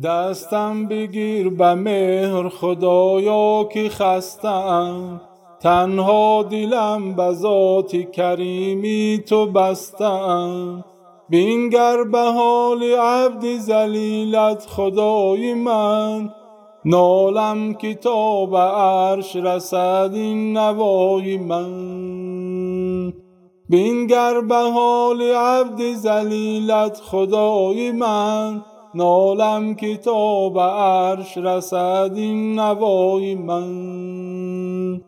دستم بگیر به مهر خدایا که خستم. تنها دلم به ذات کریمی تو بستم. بینگر به حال عبد زلیلت خدای من. نالم کتاب عرش رسد این نوای من. بینگر به حال عبد زلیلت خدای من. نالم کتاب عرش رسد این نوای من.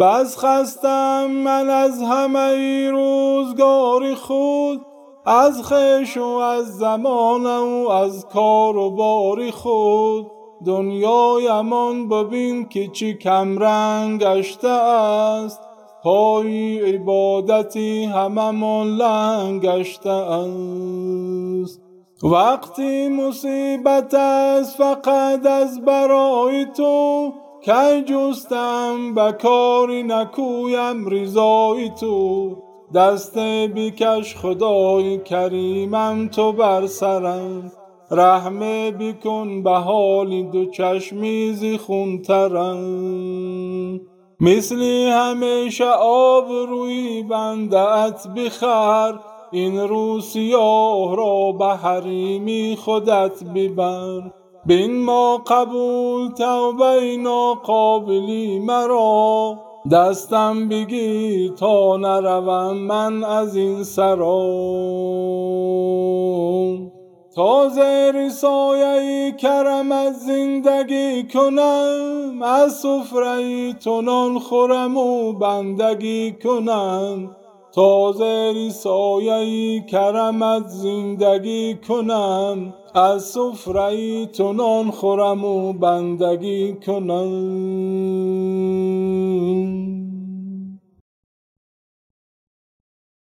بس خستم من از همه روزگار خود از خش و از زمان و از کار و باری خود. دنیای امان ببین که چی کمرنگ گشته است. پای عبادتی هممان لنگ گشته است. وقتی مصیبت است فقط از برای تو که جستم به کاری نکویم رضای تو. دست بیکش خدای کریمم تو بر سرم. رحمه بکن به حال دو چشمیزی خونترم مثلی همیشه آب روی بندت بخر این رو را به حریمی خودت ببر. بین ما قبول توبه ناقابلی مرا. دستم بگیر تا نروم من از این سرا. تا زیر سایه کرم از زندگی کنم از سفره تو نان خورم و بندگی کنم. تا زیر سایه کرمت زندگی کنم از سفره تو نان خورم و بندگی کنم.